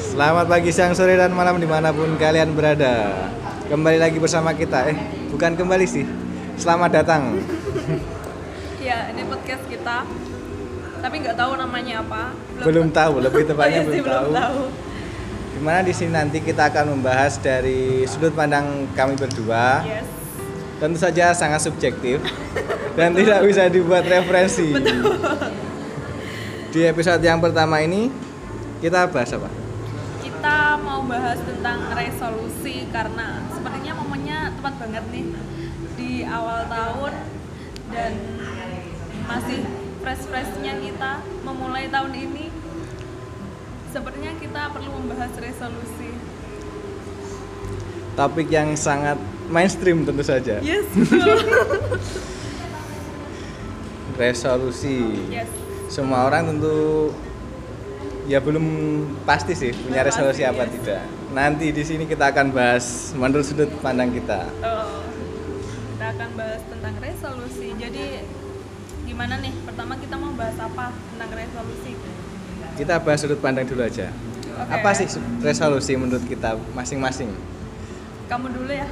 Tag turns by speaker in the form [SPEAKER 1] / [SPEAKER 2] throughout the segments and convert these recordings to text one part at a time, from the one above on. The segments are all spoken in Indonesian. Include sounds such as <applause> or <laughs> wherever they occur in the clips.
[SPEAKER 1] Selamat pagi, siang, sore, dan malam di mana pun kalian berada. Kembali lagi bersama kita Eh, bukan kembali sih. Selamat datang.
[SPEAKER 2] Ya, ini podcast kita. Tapi nggak tahu namanya apa.
[SPEAKER 1] Belum tahu, lebih tepatnya <laughs>
[SPEAKER 2] iya sih,
[SPEAKER 1] belum tahu. Di mana di sini nanti kita akan membahas dari sudut pandang kami berdua.
[SPEAKER 2] Yes.
[SPEAKER 1] Tentu saja sangat subjektif <laughs> Dan tidak bisa dibuat referensi Di episode yang pertama ini Kita bahas apa?
[SPEAKER 2] Kita mau bahas tentang resolusi karena sepertinya momennya tepat banget nih di awal tahun dan masih fresh-freshnya kita memulai tahun ini. Sepertinya kita perlu membahas resolusi.
[SPEAKER 1] Topik yang sangat mainstream tentu saja
[SPEAKER 2] Yes, betul.
[SPEAKER 1] Resolusi
[SPEAKER 2] yes.
[SPEAKER 1] Semua orang tentu ya belum pasti sih punya
[SPEAKER 2] Belum
[SPEAKER 1] resolusi apa
[SPEAKER 2] yes.
[SPEAKER 1] tidak. Nanti di sini kita akan bahas menurut sudut pandang kita.
[SPEAKER 2] Oh, kita akan bahas tentang resolusi. Jadi gimana nih? Pertama kita mau bahas apa tentang resolusi?
[SPEAKER 1] Kita bahas sudut pandang dulu aja.
[SPEAKER 2] Oke.
[SPEAKER 1] Apa sih resolusi menurut kita masing-masing?
[SPEAKER 2] Kamu dulu ya.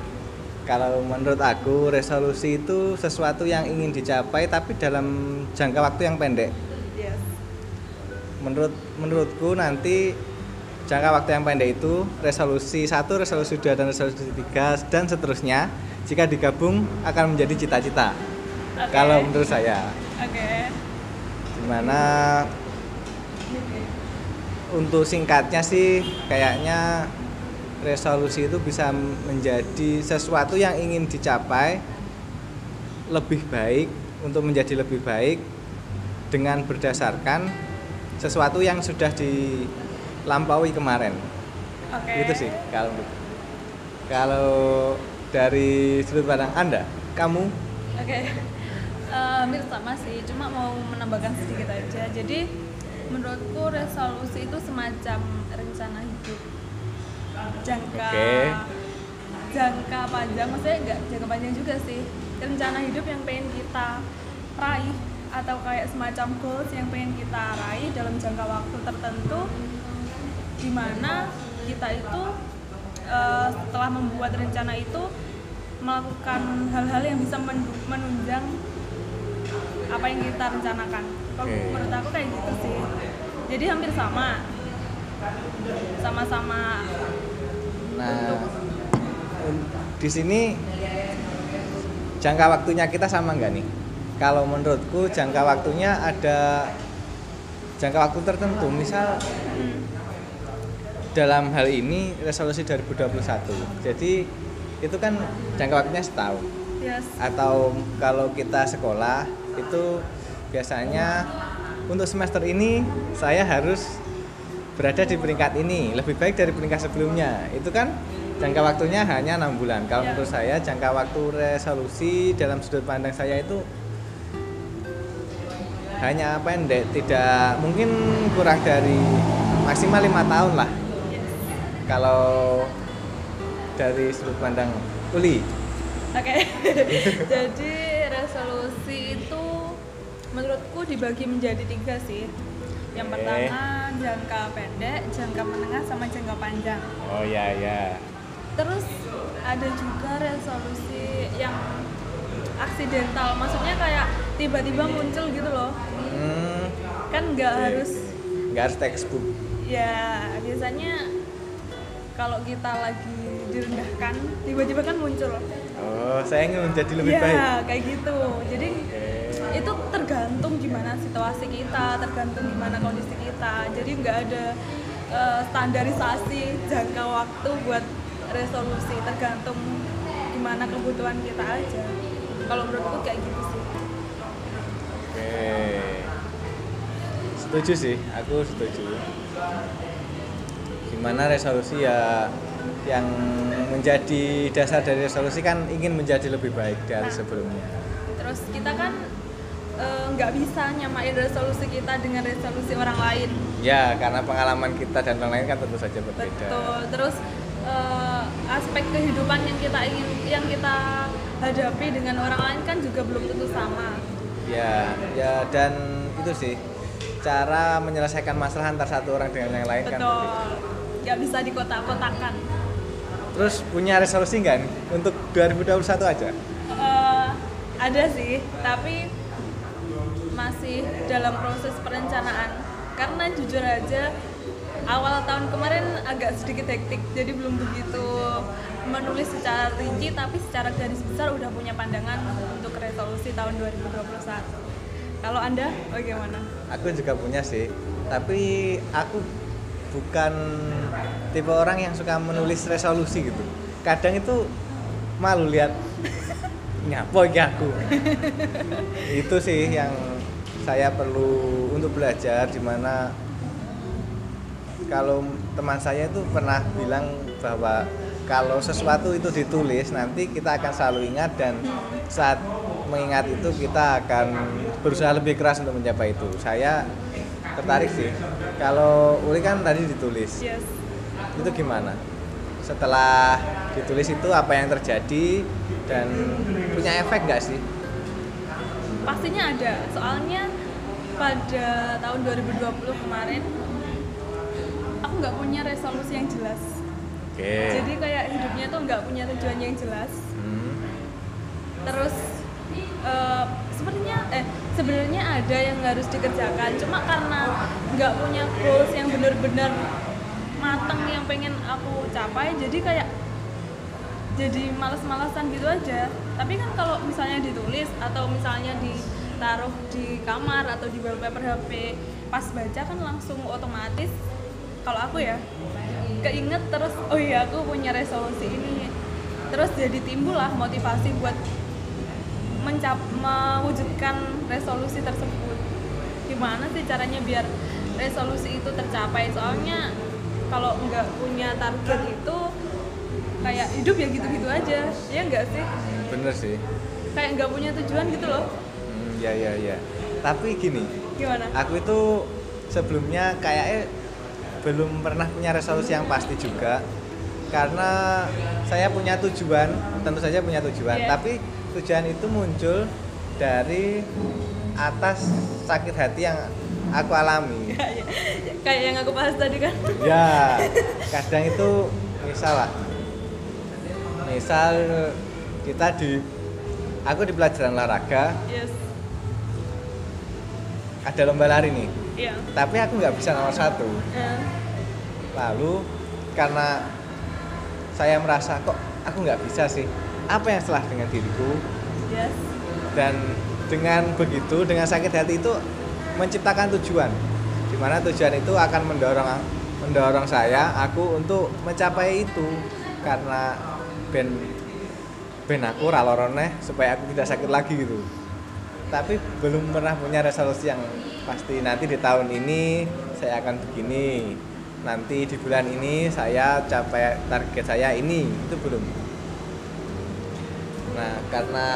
[SPEAKER 1] Kalau menurut aku resolusi itu sesuatu yang ingin dicapai tapi dalam jangka waktu yang pendek. Menurut menurutku nanti jangka waktu yang pendek itu resolusi satu, resolusi dua dan resolusi tiga dan seterusnya jika digabung akan menjadi cita-cita.
[SPEAKER 2] Oke.
[SPEAKER 1] Kalau menurut saya,
[SPEAKER 2] Oke.
[SPEAKER 1] di mana untuk singkatnya sih kayaknya resolusi itu bisa menjadi sesuatu yang ingin dicapai lebih baik untuk menjadi lebih baik dengan berdasarkan sesuatu yang sudah dilampaui kemarin
[SPEAKER 2] Oke.
[SPEAKER 1] itu sih kalau kalau dari sudut pandang anda kamu
[SPEAKER 2] Oke. <laughs> Eh, hampir sama sih, cuma mau menambahkan sedikit aja. Jadi menurutku resolusi itu semacam rencana hidup jangka
[SPEAKER 1] Oke.
[SPEAKER 2] jangka panjang, maksudnya enggak jangka panjang juga sih. Rencana hidup yang pengen kita raih atau kayak semacam goals yang pengen kita raih dalam jangka waktu tertentu di mana kita itu eh, setelah membuat rencana itu melakukan hal-hal yang bisa men- menunjang apa yang kita rencanakan. Kalau
[SPEAKER 1] Oke.
[SPEAKER 2] menurut aku kayak gitu sih. Jadi hampir sama. Sama-sama
[SPEAKER 1] Nah, di sini jangka waktunya kita sama nggak nih? Kalau menurutku jangka waktunya ada jangka waktu tertentu. Misal
[SPEAKER 2] hmm,
[SPEAKER 1] dalam hal ini resolusi 2021. Jadi itu kan jangka waktunya setahun.
[SPEAKER 2] yes.
[SPEAKER 1] Atau kalau kita sekolah itu biasanya untuk semester ini saya harus berada di peringkat ini lebih baik dari peringkat sebelumnya itu kan jangka waktunya hanya enam bulan kalau
[SPEAKER 2] Ya.
[SPEAKER 1] menurut saya jangka waktu resolusi dalam sudut pandang saya itu hanya pendek tidak mungkin kurang dari maksimal lima tahun lah kalau dari sudut pandang Uli
[SPEAKER 2] Oke. <laughs> Jadi resolusi itu menurutku dibagi menjadi tiga sih. Yang
[SPEAKER 1] Oke.
[SPEAKER 2] pertama jangka pendek, jangka menengah, sama jangka panjang.
[SPEAKER 1] oh ya ya
[SPEAKER 2] Terus ada juga resolusi yang aksidental, maksudnya kayak tiba-tiba muncul gitu loh.
[SPEAKER 1] hmm,
[SPEAKER 2] Kan nggak
[SPEAKER 1] Oke.
[SPEAKER 2] harus
[SPEAKER 1] nggak harus textbook
[SPEAKER 2] ya biasanya kalau kita lagi direndahkan tiba-tiba kan muncul.
[SPEAKER 1] oh saya ingin menjadi lebih
[SPEAKER 2] ya,
[SPEAKER 1] baik
[SPEAKER 2] kayak gitu. Jadi
[SPEAKER 1] Oke.
[SPEAKER 2] itu tergantung gimana situasi kita, tergantung gimana kondisi kita. Jadi nggak ada eh, standarisasi jangka waktu buat resolusi, tergantung gimana kebutuhan kita aja. Kalau menurutku kayak gitu.
[SPEAKER 1] Setuju sih, aku setuju. Gimana resolusi ya yang menjadi dasar dari resolusi kan ingin menjadi lebih baik dari
[SPEAKER 2] Nah.
[SPEAKER 1] sebelumnya.
[SPEAKER 2] Terus kita kan eh, nggak bisa nyamain resolusi kita dengan resolusi orang lain.
[SPEAKER 1] Ya, karena pengalaman kita dan orang lain kan tentu saja berbeda.
[SPEAKER 2] Betul. Terus eh, aspek kehidupan yang kita ingin yang kita hadapi dengan orang lain kan juga belum tentu sama.
[SPEAKER 1] Ya, ya dan itu sih cara menyelesaikan masalah antar satu orang dengan yang lain kan.
[SPEAKER 2] Betul. Nggak bisa dikotak-kotakan.
[SPEAKER 1] Terus punya resolusi nggak untuk 2021 aja?
[SPEAKER 2] Eh, ada sih tapi masih dalam proses perencanaan. Karena jujur aja awal tahun kemarin agak sedikit hektik jadi belum begitu menulis secara rinci tapi secara garis besar udah punya pandangan untuk resolusi tahun 2021 kalau anda bagaimana?
[SPEAKER 1] Aku juga punya sih tapi aku bukan tipe orang yang suka menulis resolusi gitu. Kadang itu malu lihat <laughs> ngapo iki aku. <laughs> Itu sih yang saya perlu untuk belajar di mana kalau teman saya itu pernah bilang bahwa kalau sesuatu itu ditulis nanti kita akan selalu ingat dan saat mengingat itu kita akan berusaha lebih keras untuk mencapai itu. Saya tertarik sih. Kalau Uli kan tadi ditulis.
[SPEAKER 2] Yes.
[SPEAKER 1] Itu gimana? Setelah ditulis itu apa yang terjadi dan punya efek nggak sih?
[SPEAKER 2] Pastinya ada. Soalnya pada tahun 2020 kemarin aku nggak punya resolusi yang jelas
[SPEAKER 1] oke.
[SPEAKER 2] Jadi kayak hidupnya tuh nggak punya tujuan yang jelas.
[SPEAKER 1] Hmm,
[SPEAKER 2] terus eh, sebenarnya eh sebenarnya ada yang harus dikerjakan. Cuma karena nggak punya goals yang benar-benar matang yang pengen aku capai jadi kayak jadi males-malesan gitu aja. Tapi kan kalau misalnya ditulis atau misalnya ditaruh di kamar atau di wallpaper HP pas baca kan langsung otomatis kalau aku ya keinget terus oh iya aku punya resolusi ini. Terus jadi timbul lah motivasi buat mencap mewujudkan resolusi tersebut. Gimana sih caranya biar resolusi itu tercapai? Soalnya kalau nggak punya target itu kayak hidup ya gitu-gitu aja ya nggak sih?
[SPEAKER 1] Bener sih.
[SPEAKER 2] Kayak nggak punya tujuan gitu loh.
[SPEAKER 1] Hmm, ya ya ya. Tapi gini
[SPEAKER 2] gimana?
[SPEAKER 1] aku itu sebelumnya kayaknya belum pernah punya resolusi yang pasti juga. Karena saya punya tujuan tentu saja punya tujuan.
[SPEAKER 2] Iya.
[SPEAKER 1] tapi tujuan itu muncul dari atas sakit hati yang aku alami. <laughs>
[SPEAKER 2] Kayak yang aku bahas tadi kan.
[SPEAKER 1] Ya <laughs> kadang itu misal lah. Misal kita di aku di pelajaran olahraga.
[SPEAKER 2] Yes.
[SPEAKER 1] Ada lomba lari nih
[SPEAKER 2] iya.
[SPEAKER 1] Tapi aku nggak bisa nomor satu.
[SPEAKER 2] Eh,
[SPEAKER 1] lalu karena saya merasa kok aku nggak bisa sih apa yang salah dengan diriku?
[SPEAKER 2] Yes.
[SPEAKER 1] Dan dengan begitu dengan sakit hati itu menciptakan tujuan. Di mana tujuan itu akan mendorong mendorong saya aku untuk mencapai itu. Karena ben ben aku ralorone supaya aku tidak sakit lagi gitu. Tapi belum pernah punya resolusi yang pasti nanti di tahun ini saya akan begini. Nanti di bulan ini saya capai target saya ini. Itu belum. Nah karena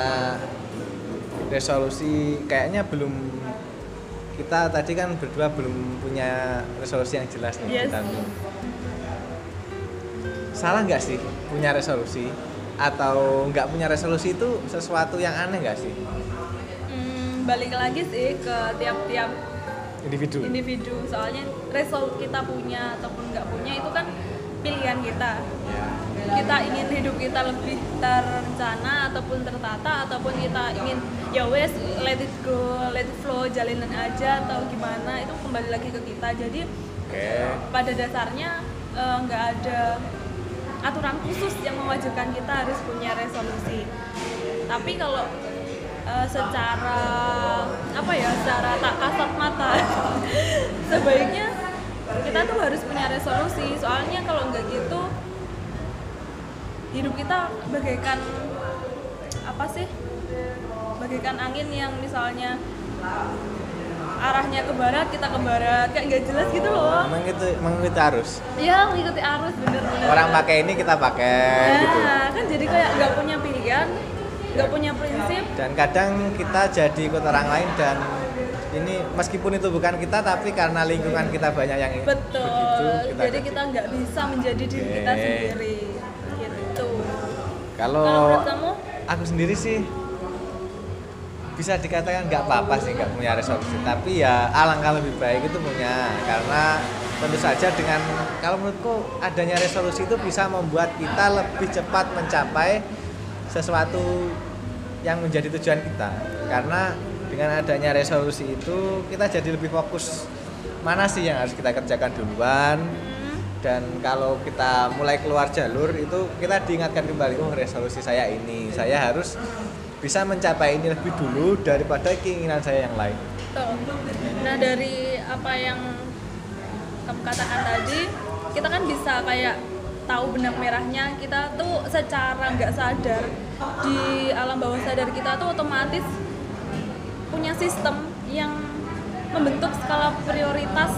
[SPEAKER 1] resolusi kayaknya belum kita tadi kan berdua belum punya resolusi yang jelas nih
[SPEAKER 2] Yes.
[SPEAKER 1] kita salah nggak sih punya resolusi? Atau nggak punya resolusi itu sesuatu yang aneh nggak sih
[SPEAKER 2] balik lagi sih ke tiap-tiap
[SPEAKER 1] individu.
[SPEAKER 2] individu. Soalnya result kita punya ataupun nggak punya itu kan pilihan kita.
[SPEAKER 1] Ya
[SPEAKER 2] kita ingin hidup kita lebih terencana ataupun tertata ataupun kita ingin ya wes let it go let it flow jalanin aja atau gimana itu kembali lagi ke kita. Jadi
[SPEAKER 1] oke.
[SPEAKER 2] pada dasarnya eh, nggak ada aturan khusus yang mewajibkan kita harus punya resolusi. Tapi kalau eh, secara apa ya secara tak kasat mata. <laughs> Sebaiknya kita tuh harus punya resolusi. Soalnya kalau nggak gitu hidup kita bagaikan apa sih bagaikan angin yang misalnya arahnya ke barat kita ke barat. Kayak nggak jelas gitu loh.
[SPEAKER 1] Mengikuti mengikuti arus.
[SPEAKER 2] Ya mengikuti arus bener-bener
[SPEAKER 1] orang pakai ini kita pakai gitu.
[SPEAKER 2] nah kan jadi kayak nggak punya pilihan nggak punya prinsip.
[SPEAKER 1] Dan kadang kita jadi ikut orang lain dan ini meskipun itu bukan kita tapi karena lingkungan kita banyak yang
[SPEAKER 2] betul.
[SPEAKER 1] begitu
[SPEAKER 2] jadi
[SPEAKER 1] ikut.
[SPEAKER 2] kita nggak bisa menjadi diri kita
[SPEAKER 1] Oke.
[SPEAKER 2] sendiri. Gitu.
[SPEAKER 1] Kalau
[SPEAKER 2] kamu?
[SPEAKER 1] aku sendiri sih bisa dikatakan nggak apa-apa sih nggak punya resolusi. Tapi ya alangkah lebih baik itu punya. Karena tentu saja dengan kalau menurutku adanya resolusi itu bisa membuat kita lebih cepat mencapai sesuatu yang menjadi tujuan kita. Karena dengan adanya resolusi itu kita jadi lebih fokus mana sih yang harus kita kerjakan duluan.
[SPEAKER 2] Hmm,
[SPEAKER 1] dan kalau kita mulai keluar jalur itu kita diingatkan kembali oh resolusi saya ini. Saya harus bisa mencapai ini lebih dulu daripada keinginan saya yang lain.
[SPEAKER 2] Nah dari apa yang kamu katakan tadi, kita kan bisa kayak tahu benang merahnya kita tuh secara nggak sadar di alam bawah sadar kita tuh otomatis punya sistem yang membentuk skala prioritas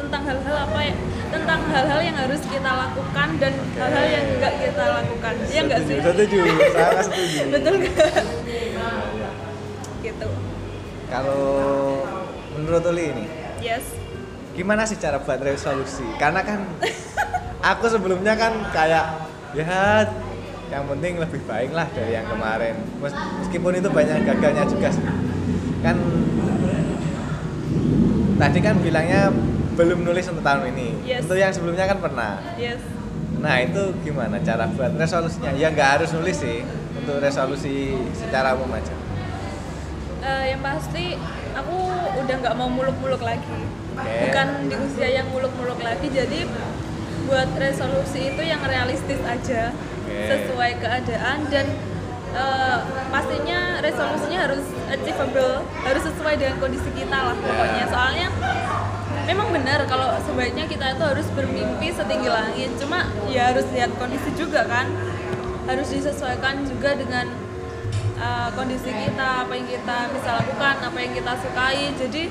[SPEAKER 2] tentang hal-hal apa ya tentang hal-hal yang harus kita lakukan dan hal-hal yang nggak kita lakukan. Ya nggak sih?
[SPEAKER 1] setuju. Sangat setuju. <laughs>
[SPEAKER 2] Betul nggak? Gitu.
[SPEAKER 1] Kalau menurut Uli ini
[SPEAKER 2] yes.
[SPEAKER 1] gimana sih cara buat resolusi? Karena kan <laughs> aku sebelumnya kan kayak ya yang penting lebih baik lah dari yang kemarin. Mes- meskipun itu banyak gagalnya juga sih. Kan tadi kan bilangnya belum nulis untuk tahun ini.
[SPEAKER 2] Yes.
[SPEAKER 1] untuk yang sebelumnya kan pernah.
[SPEAKER 2] Yes.
[SPEAKER 1] Nah itu gimana cara buat resolusinya? Ya nggak harus nulis sih untuk resolusi secara umum aja.
[SPEAKER 2] Eh, yang pasti aku udah nggak mau muluk-muluk lagi.
[SPEAKER 1] Oke.
[SPEAKER 2] bukan di usia yang muluk-muluk lagi jadi buat resolusi itu yang realistis aja
[SPEAKER 1] Oke.
[SPEAKER 2] sesuai keadaan dan eh, pastinya resolusinya harus achievable harus sesuai dengan kondisi kita lah pokoknya. Soalnya memang benar kalau sebaiknya kita itu harus bermimpi setinggi langit. Cuma ya harus lihat kondisi juga kan harus disesuaikan juga dengan uh, kondisi kita apa yang kita bisa lakukan apa yang kita sukai. Jadi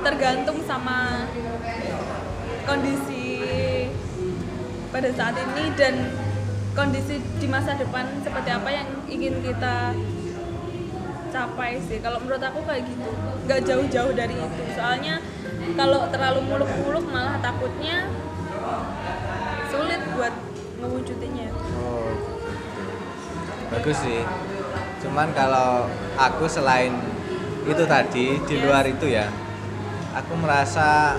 [SPEAKER 2] tergantung sama kondisi pada saat ini dan kondisi di masa depan seperti apa yang ingin kita capai sih kalau menurut aku kayak gitu nggak jauh-jauh dari itu soalnya kalau terlalu muluk-muluk malah takutnya sulit buat mewujudinya
[SPEAKER 1] Oh, bagus sih. Cuman kalau aku selain itu tadi di
[SPEAKER 2] Yes.
[SPEAKER 1] luar itu ya, aku merasa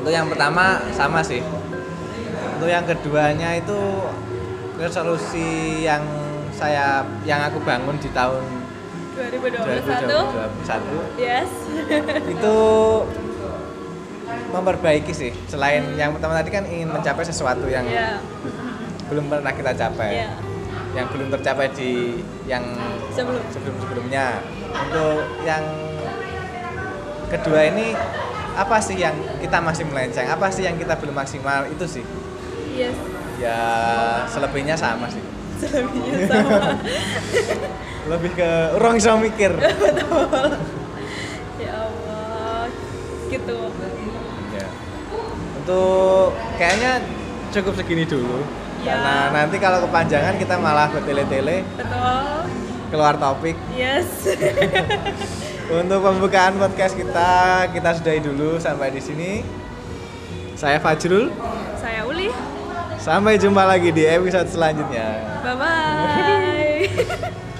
[SPEAKER 1] untuk yang pertama sama sih. Untuk yang keduanya itu resolusi yang saya yang aku bangun di tahun
[SPEAKER 2] 2021
[SPEAKER 1] 2021
[SPEAKER 2] yes. <laughs>
[SPEAKER 1] Itu memperbaiki sih. Selain yang pertama tadi kan ingin mencapai sesuatu yang
[SPEAKER 2] ya
[SPEAKER 1] belum pernah kita capai.
[SPEAKER 2] Ya
[SPEAKER 1] yang belum tercapai di yang
[SPEAKER 2] sebelum.
[SPEAKER 1] sebelum sebelumnya untuk yang kedua ini apa sih yang kita masih melenceng? Apa sih yang kita belum maksimal? Itu sih
[SPEAKER 2] yes
[SPEAKER 1] ya selebihnya sama sih.
[SPEAKER 2] Selebihnya sama. <laughs>
[SPEAKER 1] Lebih ke orang bisa mikir. <laughs>
[SPEAKER 2] Ya Allah gitu.
[SPEAKER 1] Ya. Untuk kayaknya cukup segini dulu.
[SPEAKER 2] Ya.
[SPEAKER 1] karena nanti kalau kepanjangan kita malah bertele-tele.
[SPEAKER 2] Betul.
[SPEAKER 1] Keluar topik.
[SPEAKER 2] Yes. <laughs>
[SPEAKER 1] Untuk pembukaan podcast kita, kita sudahi dulu sampai di sini. Saya Fajrul. Sampai jumpa lagi di episode selanjutnya.
[SPEAKER 2] bye bye <laughs>